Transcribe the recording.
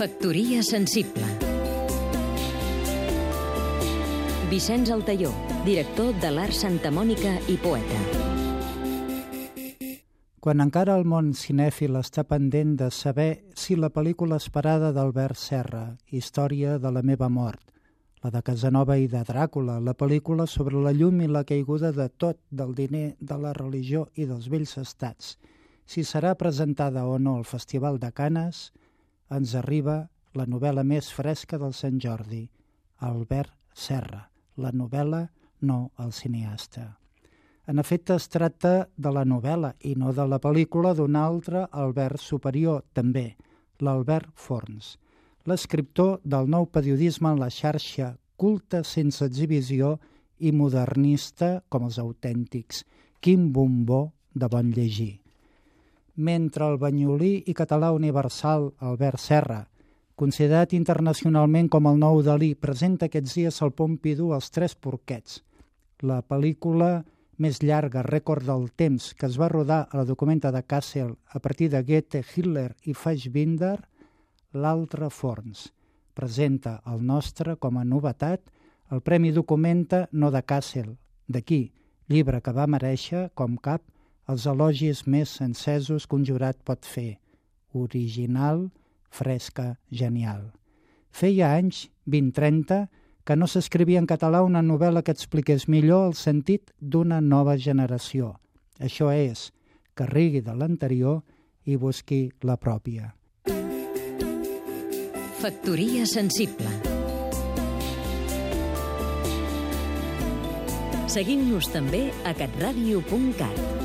Factoria sensible Vicenç Altaió, director de l'Art Santa Mònica i poeta. Quan encara el món cinèfil està pendent de saber si la pel·lícula esperada d'Albert Serra, Història de la meva mort, la de Casanova i de Dràcula, la pel·lícula sobre la llum i la caiguda de tot, del diner, de la religió i dels vells estats, si serà presentada o no al Festival de Canes, ens arriba la novel·la més fresca del Sant Jordi, Albert Serra, la novel·la, no el cineasta. En efecte, es tracta de la novel·la i no de la pel·lícula d'un altre Albert superior, també, l'Albert Forns, l'escriptor del nou periodisme en la xarxa culta sense exhibició i modernista com els autèntics, quin bombó de bon llegir. Mentre el banyolí i català universal Albert Serra considerat internacionalment com el nou Dalí, presenta aquests dies al Pompidou els Tres Porquets, la pel·lícula més llarga, rècord del temps, que es va rodar a la documenta de Kassel a partir de Goethe, Hitler i Fassbinder, l'altre Forns. Presenta el nostre com a novetat el Premi Documenta no de Kassel, d'aquí, llibre que va mereixer, com cap, els elogis més encesos que un jurat pot fer. Original, fresca, genial. Feia anys, 20-30, que no s'escrivia en català una novel·la que expliqués millor el sentit d'una nova generació. Això és, que rigui de l'anterior i busqui la pròpia. Factoria sensible Seguim-nos també a catradio.cat